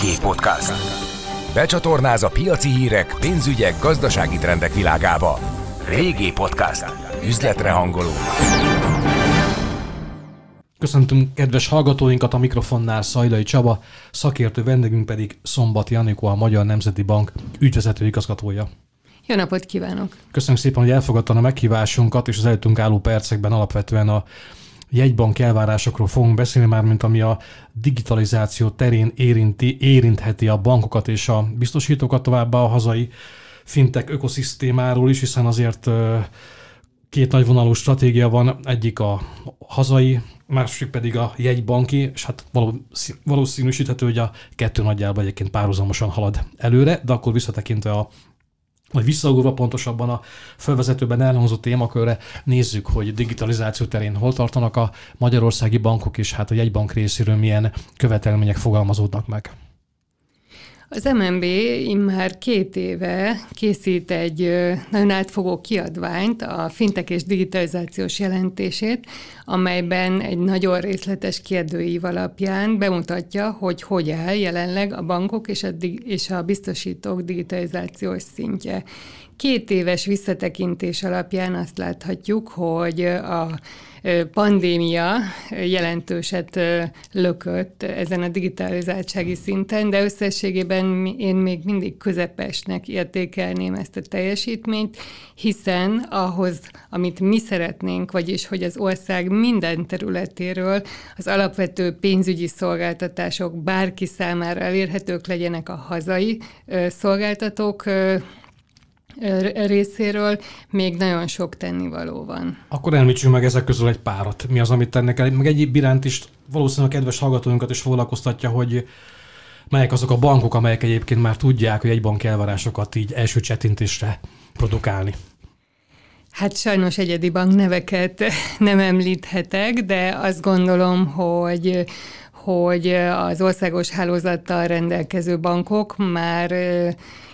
Régi Podcast. Becsatornáz a piaci hírek, pénzügyek, gazdasági trendek világába. Régi Podcast. Üzletre hangoló. Köszöntöm kedves hallgatóinkat a mikrofonnál Szajlai Csaba, szakértő vendégünk pedig Szombati Anikó, a Magyar Nemzeti Bank ügyvezető igazgatója. Jó napot kívánok! Köszönöm szépen, hogy elfogadta a meghívásunkat, és az előttünk álló percekben alapvetően a jegybank elvárásokról fogunk beszélni, már mint ami a digitalizáció terén érinti, érintheti a bankokat és a biztosítókat, továbbá a hazai fintek ökoszisztémáról is, hiszen azért két nagyvonalú stratégia van, egyik a hazai, másik pedig a jegybanki, és hát valószínűsíthető, hogy a kettő nagyjából egyébként párhuzamosan halad előre, de akkor visszatekintve a vagy visszaugorva pontosabban a felvezetőben elhangzott témakörre nézzük, hogy digitalizáció terén hol tartanak a magyarországi bankok, és hát a jegybank részéről milyen követelmények fogalmazódnak meg. Az MNB immár két éve készít egy nagyon átfogó kiadványt, a fintek és digitalizációs jelentését, amelyben egy nagyon részletes kérdőív alapján bemutatja, hogy hogy áll jelenleg a bankok és a, és a biztosítók digitalizációs szintje. Két éves visszatekintés alapján azt láthatjuk, hogy a pandémia jelentőset lökött ezen a digitalizáltsági szinten, de összességében én még mindig közepesnek értékelném ezt a teljesítményt, hiszen ahhoz, amit mi szeretnénk, vagyis hogy az ország minden területéről az alapvető pénzügyi szolgáltatások bárki számára elérhetők legyenek a hazai szolgáltatók részéről még nagyon sok tennivaló van. Akkor említsünk meg ezek közül egy párat. Mi az, amit tennek? Meg egyéb iránt is valószínűleg a kedves hallgatóinkat is foglalkoztatja, hogy melyek azok a bankok, amelyek egyébként már tudják, hogy egy bank elvárásokat így első csetintésre produkálni. Hát sajnos egyedi bank neveket nem említhetek, de azt gondolom, hogy hogy az országos hálózattal rendelkező bankok már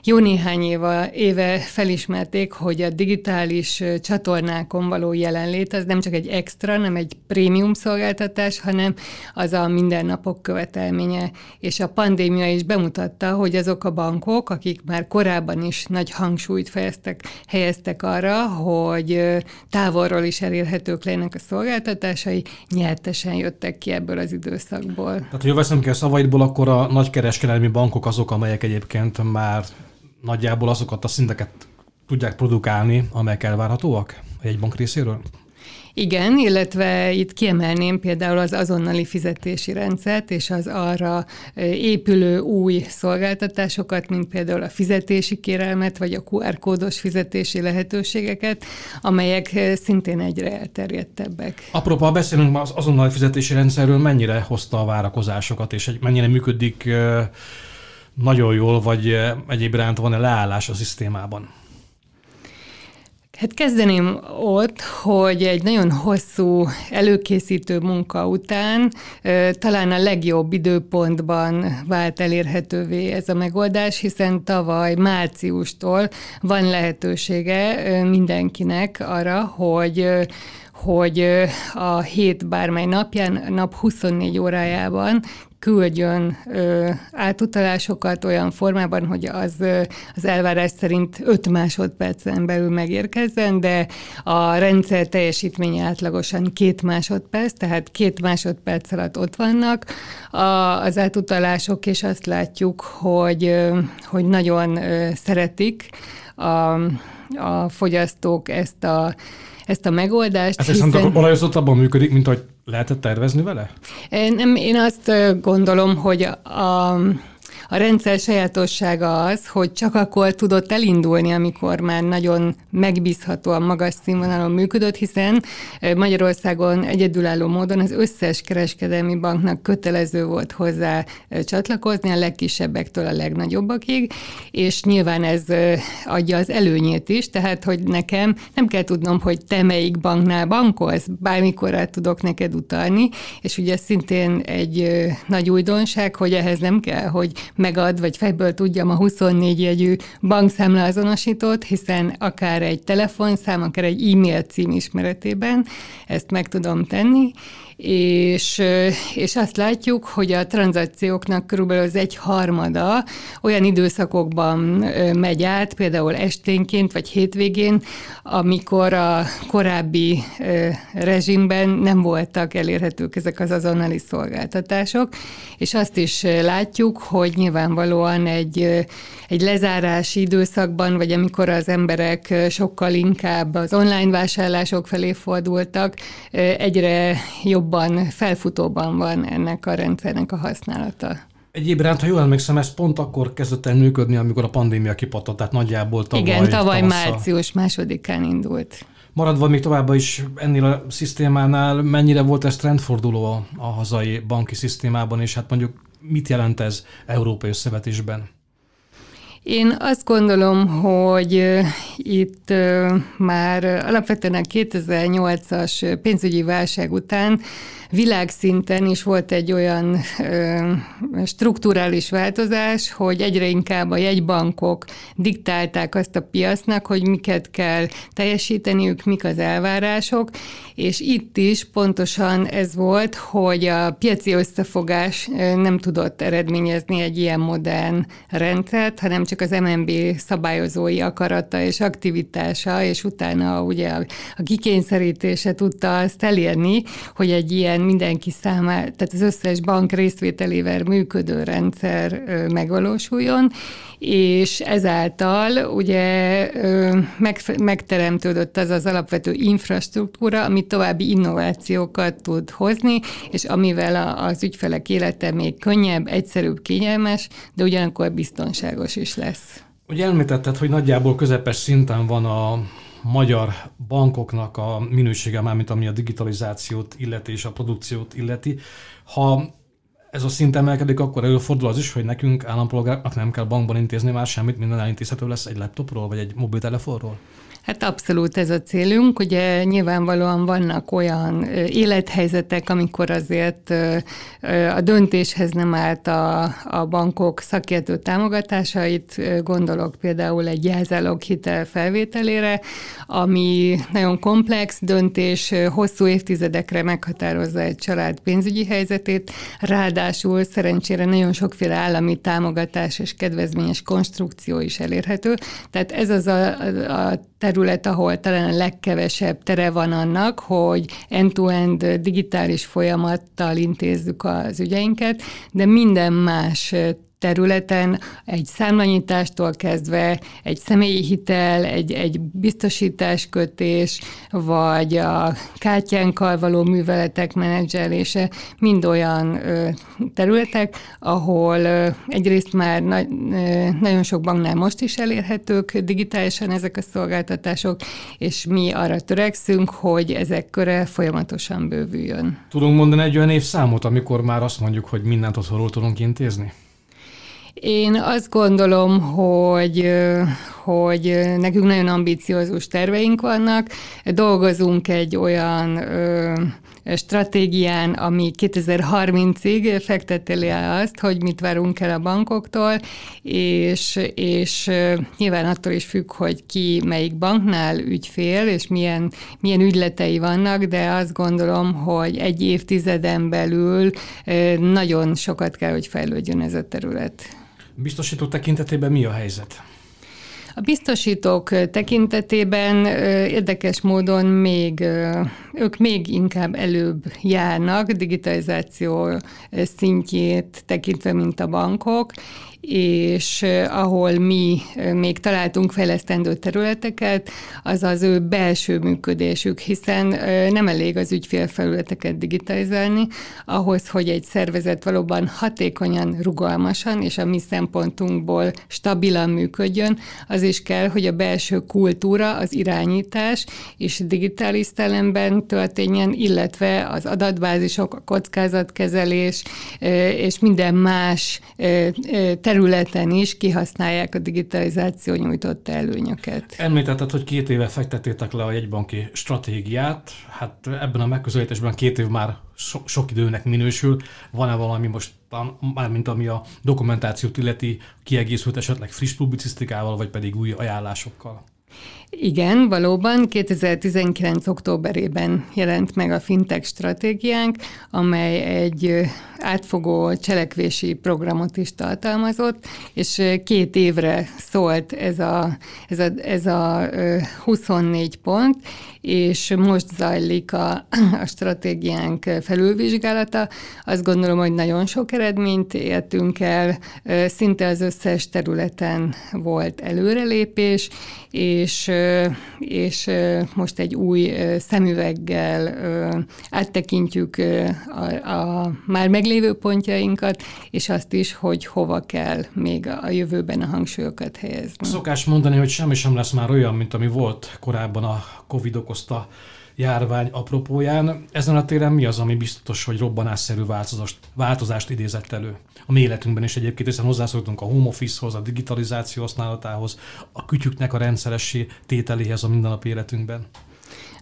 jó néhány éve, éve felismerték, hogy a digitális csatornákon való jelenlét az nem csak egy extra, nem egy prémium szolgáltatás, hanem az a mindennapok követelménye. És a pandémia is bemutatta, hogy azok a bankok, akik már korábban is nagy hangsúlyt fejeztek, helyeztek arra, hogy távolról is elérhetők lennek a szolgáltatásai, nyertesen jöttek ki ebből az időszakból. Tehát, hogy veszem ki a szavaidból, akkor a nagykereskedelmi bankok azok, amelyek egyébként már nagyjából azokat a szinteket tudják produkálni, amelyek elvárhatóak egy bank részéről? Igen, illetve itt kiemelném például az azonnali fizetési rendszert és az arra épülő új szolgáltatásokat, mint például a fizetési kérelmet, vagy a QR kódos fizetési lehetőségeket, amelyek szintén egyre elterjedtebbek. Apropó, beszélünk az azonnali fizetési rendszerről, mennyire hozta a várakozásokat, és mennyire működik nagyon jól, vagy eh, egyéb iránt van-e leállás a szisztémában? Hát kezdeném ott, hogy egy nagyon hosszú előkészítő munka után talán a legjobb időpontban vált elérhetővé ez a megoldás, hiszen tavaly márciustól van lehetősége mindenkinek arra, hogy hogy a hét bármely napján, nap 24 órájában küldjön ö, átutalásokat olyan formában, hogy az, ö, az elvárás szerint 5 másodpercen belül megérkezzen, de a rendszer teljesítménye átlagosan két másodperc, tehát két másodperc alatt ott vannak a, az átutalások, és azt látjuk, hogy, ö, hogy nagyon ö, szeretik a, a fogyasztók ezt a ezt a megoldást. Ez hiszen... olajozottabban működik, mint hogy lehetett tervezni vele? Én, én azt gondolom, hogy a, a rendszer sajátossága az, hogy csak akkor tudott elindulni, amikor már nagyon megbízhatóan magas színvonalon működött, hiszen Magyarországon egyedülálló módon az összes kereskedelmi banknak kötelező volt hozzá csatlakozni, a legkisebbektől a legnagyobbakig, és nyilván ez adja az előnyét is, tehát hogy nekem nem kell tudnom, hogy te melyik banknál bankolsz, bármikor el tudok neked utalni, és ugye szintén egy nagy újdonság, hogy ehhez nem kell, hogy megad, vagy fejből tudjam a 24 jegyű bankszámla azonosítót, hiszen akár egy telefonszám, akár egy e-mail cím ismeretében ezt meg tudom tenni, és, és azt látjuk, hogy a tranzakcióknak körülbelül az egy harmada olyan időszakokban megy át, például esténként vagy hétvégén, amikor a korábbi rezsimben nem voltak elérhetők ezek az azonnali szolgáltatások, és azt is látjuk, hogy nyilvánvalóan egy, egy lezárási időszakban, vagy amikor az emberek sokkal inkább az online vásárlások felé fordultak, egyre jobban, felfutóban van ennek a rendszernek a használata. Egyébként, ha jól emlékszem, ez pont akkor kezdett el működni, amikor a pandémia kipatott, tehát nagyjából tavaly. Igen, tavaly tavasszal. március másodikán indult. Maradva még továbbá is ennél a szisztémánál, mennyire volt ez trendforduló a, a hazai banki szisztémában, és hát mondjuk mit jelent ez európai összevetésben? Én azt gondolom, hogy itt már alapvetően a 2008-as pénzügyi válság után világszinten is volt egy olyan ö, strukturális változás, hogy egyre inkább a jegybankok diktálták azt a piacnak, hogy miket kell teljesíteniük, mik az elvárások, és itt is pontosan ez volt, hogy a piaci összefogás nem tudott eredményezni egy ilyen modern rendszert, hanem csak az MNB szabályozói akarata és aktivitása, és utána ugye a kikényszerítése tudta azt elérni, hogy egy ilyen mindenki számára, tehát az összes bank részvételével működő rendszer megvalósuljon, és ezáltal ugye megteremtődött az az alapvető infrastruktúra, ami további innovációkat tud hozni, és amivel az ügyfelek élete még könnyebb, egyszerűbb, kényelmes, de ugyanakkor biztonságos is lesz. Ugye említetted, hogy nagyjából közepes szinten van a magyar bankoknak a minősége, mármint ami a digitalizációt illeti és a produkciót illeti. Ha ez a szint emelkedik, akkor előfordul az is, hogy nekünk állampolgároknak nem kell bankban intézni már semmit, minden elintézhető lesz egy laptopról vagy egy mobiltelefonról? Hát abszolút ez a célunk. Ugye nyilvánvalóan vannak olyan élethelyzetek, amikor azért a döntéshez nem állt a, a bankok szakértő támogatásait, gondolok például egy jelzálog hitel felvételére, ami nagyon komplex döntés, hosszú évtizedekre meghatározza egy család pénzügyi helyzetét, ráadásul szerencsére nagyon sokféle állami támogatás és kedvezményes konstrukció is elérhető. Tehát ez az a, a terület, ahol talán a legkevesebb tere van annak, hogy end-to-end digitális folyamattal intézzük az ügyeinket, de minden más területen egy számlanyítástól kezdve egy személyi hitel, egy, egy biztosításkötés, vagy a kártyánkkal való műveletek menedzselése, mind olyan területek, ahol egyrészt már na, nagyon sok banknál most is elérhetők digitálisan ezek a szolgáltatások, és mi arra törekszünk, hogy ezek köre folyamatosan bővüljön. Tudunk mondani egy olyan évszámot, amikor már azt mondjuk, hogy mindent otthonról tudunk intézni? Én azt gondolom, hogy, hogy nekünk nagyon ambiciózus terveink vannak. Dolgozunk egy olyan stratégián, ami 2030-ig fekteti le azt, hogy mit várunk el a bankoktól, és, és nyilván attól is függ, hogy ki melyik banknál ügyfél, és milyen, milyen ügyletei vannak, de azt gondolom, hogy egy évtizeden belül nagyon sokat kell, hogy fejlődjön ez a terület. Biztosító tekintetében mi a helyzet? A biztosítók tekintetében érdekes módon még, ők még inkább előbb járnak digitalizáció szintjét tekintve, mint a bankok, és ahol mi még találtunk fejlesztendő területeket, az az ő belső működésük, hiszen nem elég az ügyfélfelületeket digitalizálni, ahhoz, hogy egy szervezet valóban hatékonyan, rugalmasan és a mi szempontunkból stabilan működjön, az is kell, hogy a belső kultúra, az irányítás és digitális szellemben történjen, illetve az adatbázisok, a kockázatkezelés és minden más terület területen is kihasználják a digitalizáció nyújtotta előnyöket. Említetted, hogy két éve fektettétek le a jegybanki stratégiát. Hát ebben a megközelítésben két év már so, sok időnek minősül. Van-e valami most, már mint ami a dokumentációt illeti, kiegészült esetleg friss publicisztikával, vagy pedig új ajánlásokkal? Igen, valóban 2019. októberében jelent meg a fintech stratégiánk, amely egy átfogó cselekvési programot is tartalmazott, és két évre szólt ez a, ez a, ez a 24 pont, és most zajlik a, a stratégiánk felülvizsgálata. Azt gondolom, hogy nagyon sok eredményt értünk el, szinte az összes területen volt előrelépés, és, és most egy új szemüveggel áttekintjük a, a már meglévő pontjainkat, és azt is, hogy hova kell még a jövőben a hangsúlyokat helyezni. Szokás mondani, hogy semmi sem lesz már olyan, mint ami volt korábban a Covid okozta járvány apropóján. Ezen a téren mi az, ami biztos, hogy robbanásszerű változást, változást idézett elő? A mi életünkben is egyébként, hiszen hozzászoktunk a home office-hoz, a digitalizáció használatához, a kütyüknek a rendszeressé tételéhez a mindennapi életünkben.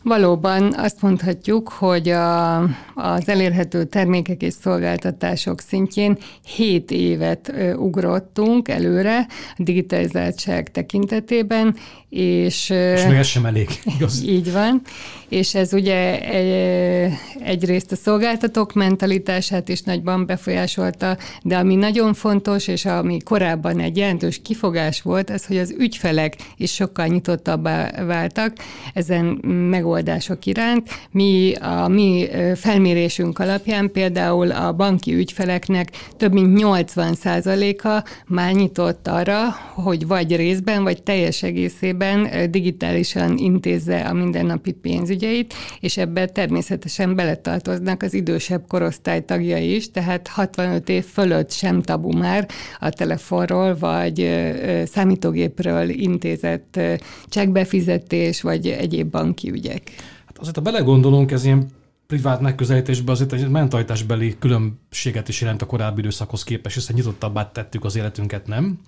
Valóban azt mondhatjuk, hogy a, az elérhető termékek és szolgáltatások szintjén 7 évet ugrottunk előre a digitalizáltság tekintetében, és, és még ez sem elég, igaz? Így van, és ez ugye egy, egyrészt a szolgáltatók mentalitását is nagyban befolyásolta, de ami nagyon fontos, és ami korábban egy jelentős kifogás volt, az, hogy az ügyfelek is sokkal nyitottabbá váltak ezen megoldások iránt. Mi a mi felmérésünk alapján például a banki ügyfeleknek több mint 80%-a már nyitott arra, hogy vagy részben, vagy teljes egészében esetben digitálisan intézze a mindennapi pénzügyeit, és ebben természetesen beletartoznak az idősebb korosztály tagjai is, tehát 65 év fölött sem tabu már a telefonról vagy számítógépről intézett csekkbefizetés, vagy egyéb banki ügyek. Hát azért, ha belegondolunk, ez ilyen privát megközelítésben azért egy mentalitásbeli különbséget is jelent a korábbi időszakhoz képest, hiszen nyitottabbá tettük az életünket, nem?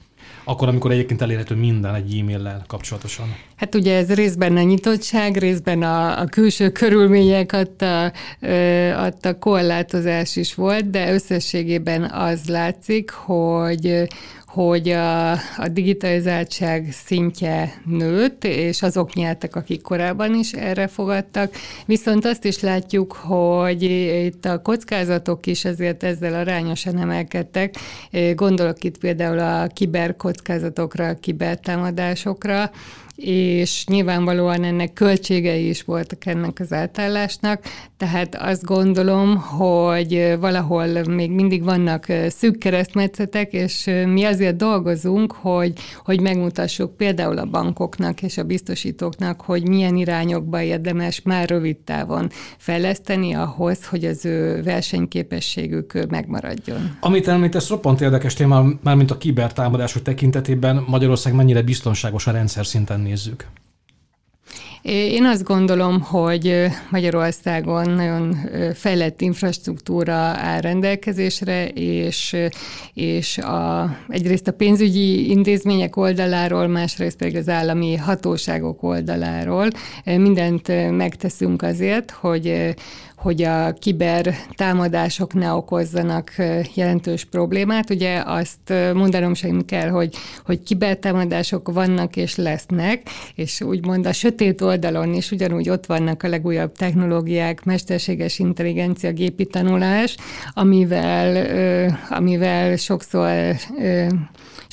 Akkor, amikor egyébként elérhető minden egy e-maillel kapcsolatosan. Hát ugye ez részben a nyitottság, részben a, a külső körülmények adta, adta korlátozás is volt, de összességében az látszik, hogy, hogy a, a digitalizáltság szintje nőtt, és azok nyertek, akik korábban is erre fogadtak. Viszont azt is látjuk, hogy itt a kockázatok is ezért ezzel arányosan emelkedtek. Gondolok itt például a kiberkockázatokra, a kibertámadásokra, és nyilvánvalóan ennek költségei is voltak ennek az átállásnak, tehát azt gondolom, hogy valahol még mindig vannak szűk keresztmetszetek, és mi azért dolgozunk, hogy, hogy megmutassuk például a bankoknak és a biztosítóknak, hogy milyen irányokba érdemes már rövid távon fejleszteni ahhoz, hogy az ő versenyképességük megmaradjon. Amit említesz, roppant érdekes téma, már mint a kibertámadások tekintetében Magyarország mennyire biztonságos a rendszer szinten nézzük? Én azt gondolom, hogy Magyarországon nagyon fejlett infrastruktúra áll rendelkezésre, és, és a, egyrészt a pénzügyi intézmények oldaláról, másrészt pedig az állami hatóságok oldaláról mindent megteszünk azért, hogy hogy a kiber támadások ne okozzanak jelentős problémát. Ugye azt mondanom sem kell, hogy, hogy kibertámadások vannak és lesznek, és úgymond a sötét oldalon is ugyanúgy ott vannak a legújabb technológiák, mesterséges intelligencia, gépi tanulás, amivel, amivel sokszor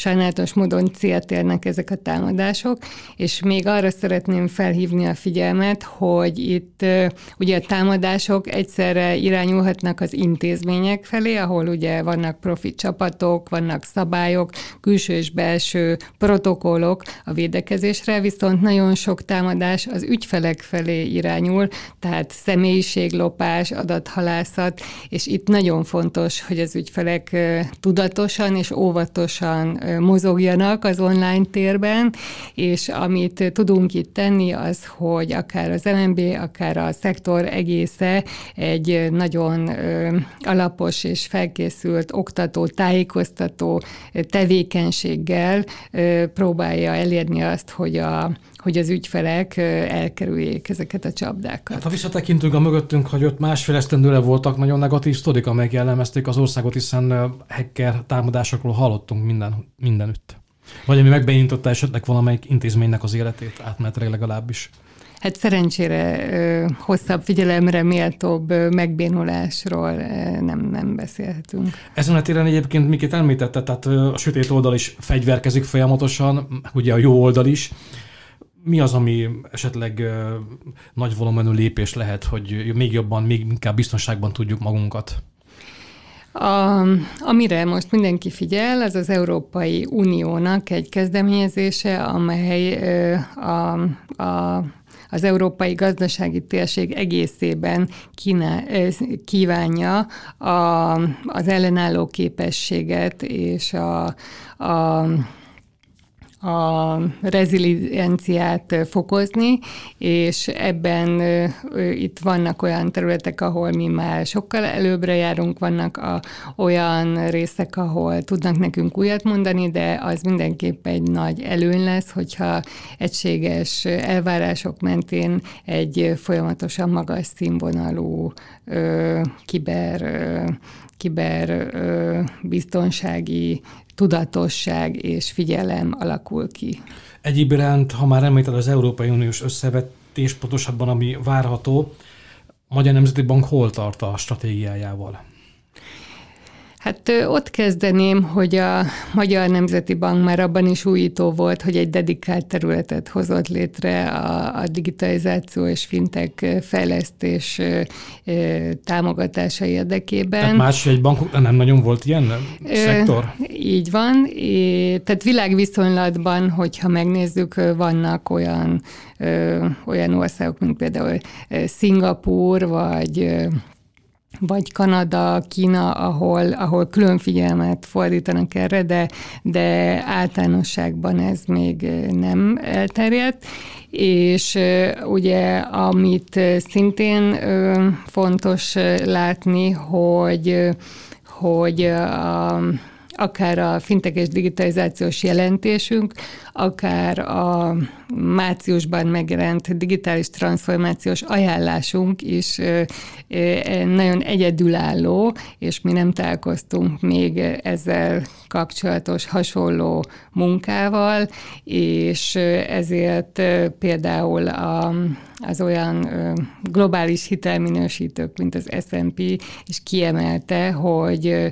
sajnálatos módon célt érnek ezek a támadások, és még arra szeretném felhívni a figyelmet, hogy itt ugye a támadások egyszerre irányulhatnak az intézmények felé, ahol ugye vannak profi csapatok, vannak szabályok, külső és belső protokollok a védekezésre, viszont nagyon sok támadás az ügyfelek felé irányul, tehát személyiséglopás, adathalászat, és itt nagyon fontos, hogy az ügyfelek tudatosan és óvatosan mozogjanak az online térben, és amit tudunk itt tenni, az, hogy akár az MNB, akár a szektor egésze egy nagyon alapos és felkészült oktató, tájékoztató tevékenységgel próbálja elérni azt, hogy a hogy az ügyfelek elkerüljék ezeket a csapdákat. Hát, ha visszatekintünk a mögöttünk, hogy ott másfél esztendőre voltak nagyon negatív sztorik, amelyek jellemezték az országot, hiszen hacker támadásokról hallottunk minden, mindenütt. Vagy ami megbeindította esetleg valamelyik intézménynek az életét, átmenetileg legalábbis. Hát szerencsére hosszabb figyelemre méltóbb megbénulásról nem, nem beszélhetünk. Ezen a téren egyébként Mikét említette, tehát a sötét oldal is fegyverkezik folyamatosan, ugye a jó oldal is. Mi az, ami esetleg nagy volumenű lépés lehet, hogy még jobban, még inkább biztonságban tudjuk magunkat? A, amire most mindenki figyel, az az Európai Uniónak egy kezdeményezése, amely a, a az európai gazdasági térség egészében kíná, kívánja a, az ellenálló képességet és a, a a rezilienciát fokozni, és ebben itt vannak olyan területek, ahol mi már sokkal előbbre járunk, vannak a, olyan részek, ahol tudnak nekünk újat mondani, de az mindenképp egy nagy előny lesz, hogyha egységes elvárások mentén egy folyamatosan magas színvonalú ö, kiber ö, kiberbiztonsági tudatosság és figyelem alakul ki. Egyéb iránt, ha már említed az Európai Uniós összevetés, pontosabban ami várható, Magyar Nemzeti Bank hol tart a stratégiájával? Hát ott kezdeném, hogy a Magyar Nemzeti Bank már abban is újító volt, hogy egy dedikált területet hozott létre a, a digitalizáció és fintek fejlesztés támogatása érdekében. Tehát más egy bankok nem nagyon volt ilyen szektor? Így van. Tehát világviszonylatban, hogyha megnézzük, vannak olyan, olyan országok, mint például Szingapúr, vagy vagy Kanada, Kína, ahol, ahol külön figyelmet fordítanak erre, de, de általánosságban ez még nem elterjedt. És ugye, amit szintén fontos látni, hogy hogy a, akár a fintekes digitalizációs jelentésünk, akár a márciusban megjelent digitális transformációs ajánlásunk is nagyon egyedülálló, és mi nem találkoztunk még ezzel kapcsolatos hasonló munkával, és ezért például a, az olyan globális hitelminősítők, mint az S&P is kiemelte, hogy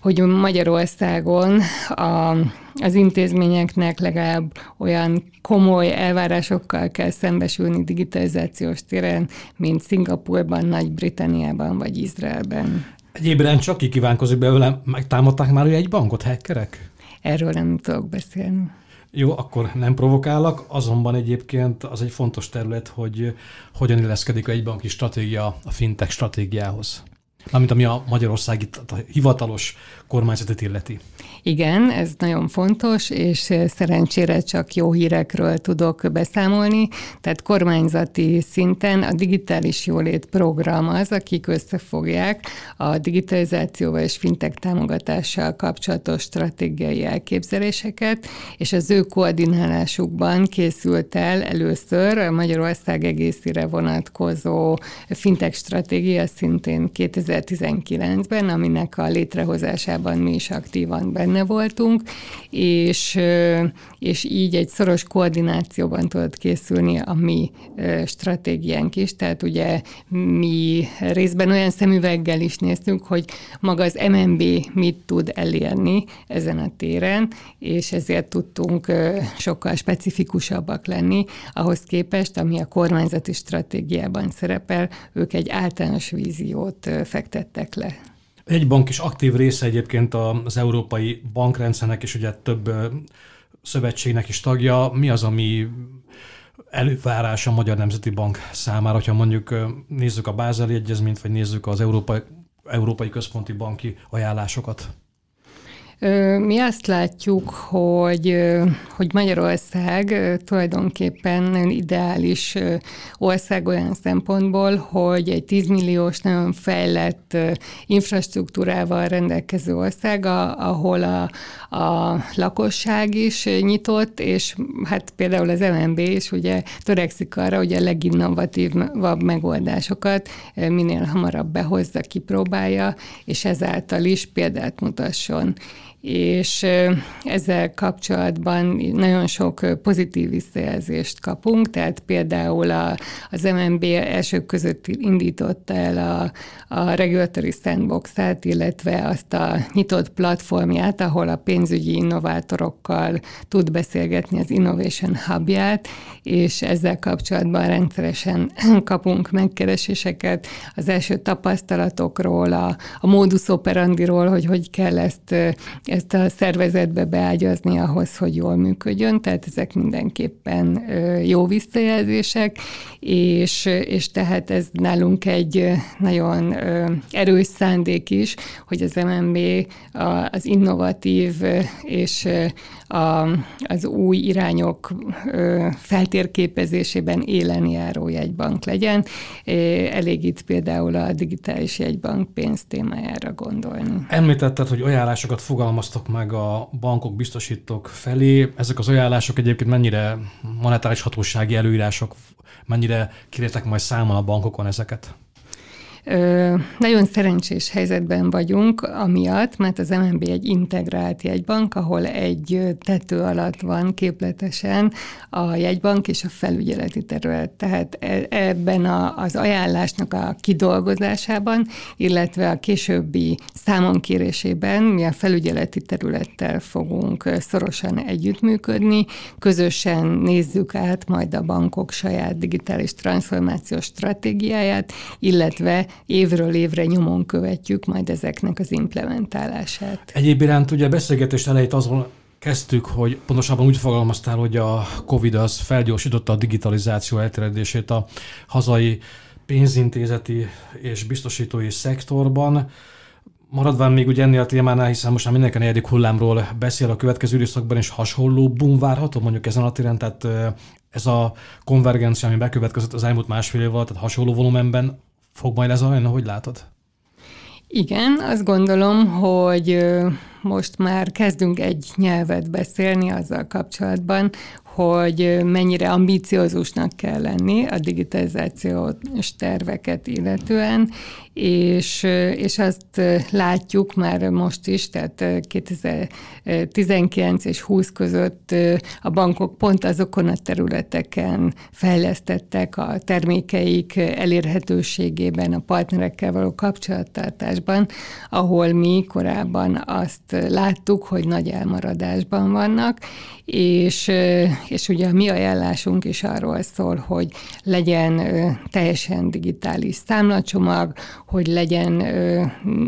hogy Magyarországon a, az intézményeknek legalább olyan komoly elvárásokkal kell szembesülni digitalizációs téren, mint Szingapurban, Nagy-Britanniában vagy Izraelben. Egyébben csak ki kívánkozik belőle, megtámadták már egy bankot hackerek? Erről nem tudok beszélni. Jó, akkor nem provokálok, azonban egyébként az egy fontos terület, hogy hogyan illeszkedik egy banki stratégia a fintech stratégiához. Amit ami a magyarországi a hivatalos kormányzatot illeti. Igen, ez nagyon fontos, és szerencsére csak jó hírekről tudok beszámolni. Tehát kormányzati szinten a digitális jólét program az, akik összefogják a digitalizációval és fintek támogatással kapcsolatos stratégiai elképzeléseket, és az ő koordinálásukban készült el először a Magyarország egészére vonatkozó fintek stratégia szintén 2019-ben, aminek a létrehozásában mi is aktívan benne voltunk, és, és így egy szoros koordinációban tudott készülni a mi stratégiánk is, tehát ugye mi részben olyan szemüveggel is néztünk, hogy maga az MNB mit tud elérni ezen a téren, és ezért tudtunk sokkal specifikusabbak lenni ahhoz képest, ami a kormányzati stratégiában szerepel, ők egy általános víziót fektettek le. Egy bank is aktív része egyébként az európai bankrendszernek, és ugye több szövetségnek is tagja. Mi az, ami elővárás a Magyar Nemzeti Bank számára, hogyha mondjuk nézzük a Bázeli Egyezményt, vagy nézzük az Európai, Európai Központi Banki ajánlásokat? Mi azt látjuk, hogy, hogy Magyarország tulajdonképpen ideális ország olyan szempontból, hogy egy 10 milliós, nagyon fejlett infrastruktúrával rendelkező ország, ahol a, a lakosság is nyitott, és hát például az MNB is ugye törekszik arra, hogy a leginnovatívabb megoldásokat minél hamarabb behozza, kipróbálja, és ezáltal is példát mutasson és ezzel kapcsolatban nagyon sok pozitív visszajelzést kapunk, tehát például a, az MNB elsők között indította el a, a Regulatory Sandbox-át, illetve azt a nyitott platformját, ahol a pénzügyi innovátorokkal tud beszélgetni az Innovation Hubját, és ezzel kapcsolatban rendszeresen kapunk megkereséseket. Az első tapasztalatokról, a, a modus operandiról, hogy hogy kell ezt ezt a szervezetbe beágyazni ahhoz, hogy jól működjön, tehát ezek mindenképpen jó visszajelzések, és, és tehát ez nálunk egy nagyon erős szándék is, hogy az MNB az innovatív és a, az új irányok feltérképezésében élen járó jegybank legyen. Elég itt például a digitális jegybank pénz témájára gondolni. Említetted, hogy ajánlásokat fogalmaztok meg a bankok, biztosítók felé. Ezek az ajánlások egyébként mennyire monetáris hatósági előírások, mennyire kértek majd számon a bankokon ezeket? Ö, nagyon szerencsés helyzetben vagyunk, amiatt, mert az MNB egy integrált jegybank, ahol egy tető alatt van képletesen a jegybank és a felügyeleti terület. Tehát e, ebben a, az ajánlásnak a kidolgozásában, illetve a későbbi számonkérésében mi a felügyeleti területtel fogunk szorosan együttműködni, közösen nézzük át majd a bankok saját digitális transformációs stratégiáját, illetve évről évre nyomon követjük majd ezeknek az implementálását. Egyéb iránt ugye a beszélgetés elejét azon kezdtük, hogy pontosabban úgy fogalmaztál, hogy a COVID az felgyorsította a digitalizáció elterjedését a hazai pénzintézeti és biztosítói szektorban. Maradván még ugye ennél a témánál, hiszen most már mindenki negyedik hullámról beszél a következő időszakban, és hasonló boom várható mondjuk ezen a téren, tehát ez a konvergencia, ami bekövetkezett az elmúlt másfél évvel, tehát hasonló volumenben fog majd ez olyan, hogy látod? Igen, azt gondolom, hogy most már kezdünk egy nyelvet beszélni azzal kapcsolatban, hogy mennyire ambíciózusnak kell lenni a digitalizációs terveket illetően, és, és azt látjuk már most is, tehát 2019 és 20 között a bankok pont azokon a területeken fejlesztettek a termékeik elérhetőségében, a partnerekkel való kapcsolattartásban, ahol mi korábban azt láttuk, hogy nagy elmaradásban vannak, és, és ugye a mi ajánlásunk is arról szól, hogy legyen teljesen digitális számlacsomag, hogy legyen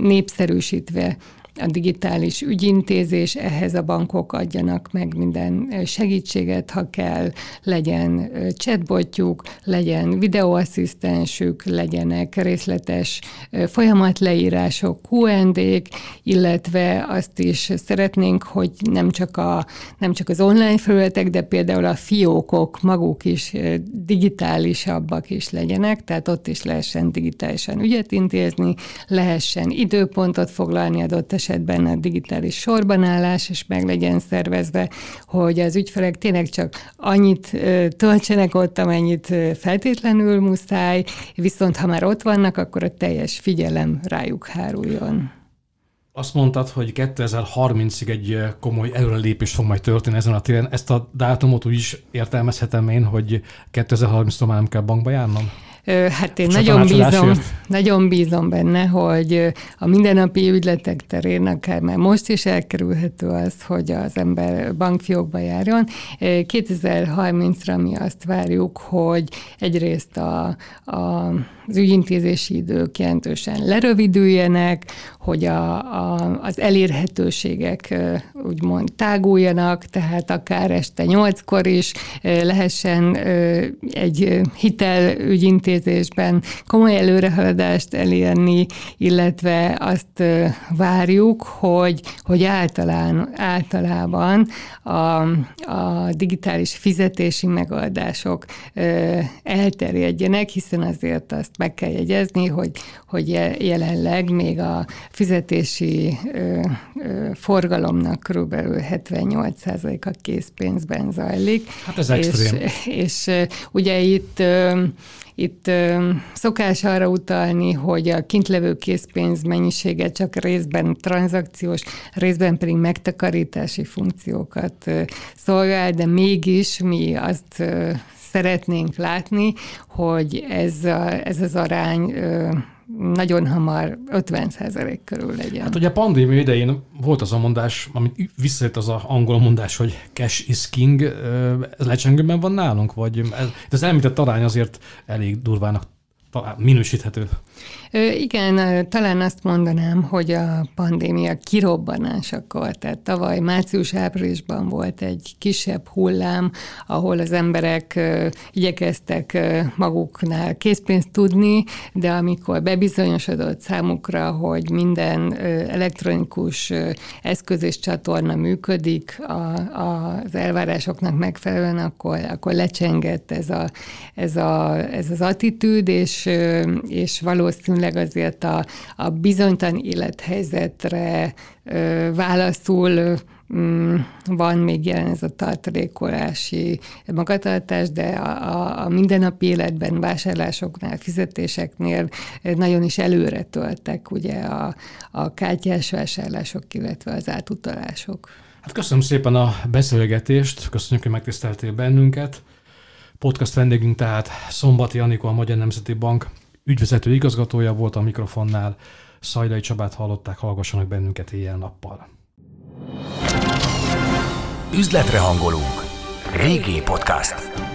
népszerűsítve a digitális ügyintézés, ehhez a bankok adjanak meg minden segítséget, ha kell, legyen chatbotjuk, legyen videóasszisztensük, legyenek részletes folyamatleírások, Q&A-k, illetve azt is szeretnénk, hogy nem csak, a, nem csak az online felületek, de például a fiókok maguk is digitálisabbak is legyenek, tehát ott is lehessen digitálisan ügyet intézni, lehessen időpontot foglalni adott esetben a digitális sorbanállás is meg legyen szervezve, hogy az ügyfelek tényleg csak annyit töltsenek ott, amennyit feltétlenül muszáj, viszont ha már ott vannak, akkor a teljes figyelem rájuk háruljon. Azt mondtad, hogy 2030-ig egy komoly előrelépés fog majd történni ezen a téren. Ezt a dátumot úgy is értelmezhetem én, hogy 2030-tól már nem kell bankba járnom? Hát én nagyon bízom, nagyon bízom benne, hogy a mindennapi ügyletek terén akár már most is elkerülhető az, hogy az ember bankfiókba járjon. 2030-ra mi azt várjuk, hogy egyrészt a, a az ügyintézési idők jelentősen lerövidüljenek, hogy a, a, az elérhetőségek úgymond táguljanak, tehát akár este nyolckor is lehessen egy hitelügyintézésben komoly előrehaladást elérni, illetve azt várjuk, hogy, hogy általán, általában a, a digitális fizetési megoldások elterjedjenek, hiszen azért azt meg kell jegyezni, hogy, hogy jelenleg még a fizetési ö, ö, forgalomnak körülbelül 78%-a készpénzben zajlik. Hát ez extrém. És, és ugye itt ö, itt itt szokás arra utalni, hogy a kintlevő készpénz mennyisége csak részben tranzakciós, részben pedig megtakarítási funkciókat szolgál, de mégis mi azt szeretnénk látni, hogy ez, a, ez az arány nagyon hamar 50 körül legyen. Hát ugye a pandémia idején volt az a mondás, amit visszajött az a angol mondás, hogy cash is king, ez lecsengőben van nálunk, vagy ez, az elmített arány azért elég durvának minősíthető. Igen, talán azt mondanám, hogy a pandémia kirobbanásakor, tehát tavaly március-áprilisban volt egy kisebb hullám, ahol az emberek igyekeztek maguknál készpénzt tudni, de amikor bebizonyosodott számukra, hogy minden elektronikus eszköz és csatorna működik a, a, az elvárásoknak megfelelően, akkor, akkor lecsengett ez, a, ez, a, ez az attitűd, és, és valószínűleg valószínűleg azért a, a bizonytalan élethelyzetre ö, válaszul mm, van még jelen ez a tartalékolási magatartás, de a, a, a mindennapi életben, vásárlásoknál, fizetéseknél nagyon is előre töltek ugye a, a kártyás vásárlások, illetve az átutalások. Hát köszönöm szépen a beszélgetést, köszönjük, hogy megtiszteltél bennünket. Podcast vendégünk tehát Szombati Anikó, a Magyar Nemzeti Bank ügyvezető igazgatója volt a mikrofonnál. Szajdai Csabát hallották, hallgassanak bennünket éjjel-nappal. Üzletre hangolunk. Régi podcast.